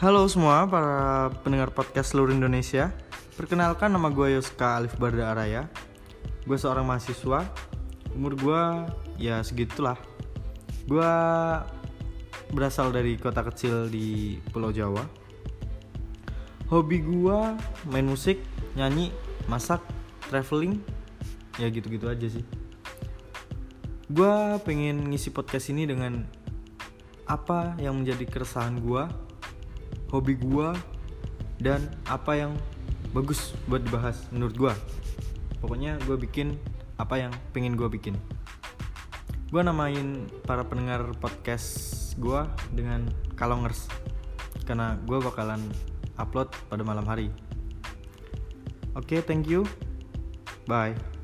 Halo semua para pendengar podcast seluruh Indonesia. Perkenalkan nama gue Yoska Alif Barda Araya. Gue seorang mahasiswa. Umur gue ya segitulah. Gue berasal dari kota kecil di Pulau Jawa. Hobi gue main musik, nyanyi, masak, traveling. Ya gitu-gitu aja sih. Gue pengen ngisi podcast ini dengan apa yang menjadi keresahan gue, hobi gue, dan apa yang bagus buat dibahas menurut gue. Pokoknya gue bikin apa yang pengen gue bikin. Gue namain para pendengar podcast gue dengan Kalongers karena gue bakalan upload pada malam hari. Oke, okay, thank you. Bye.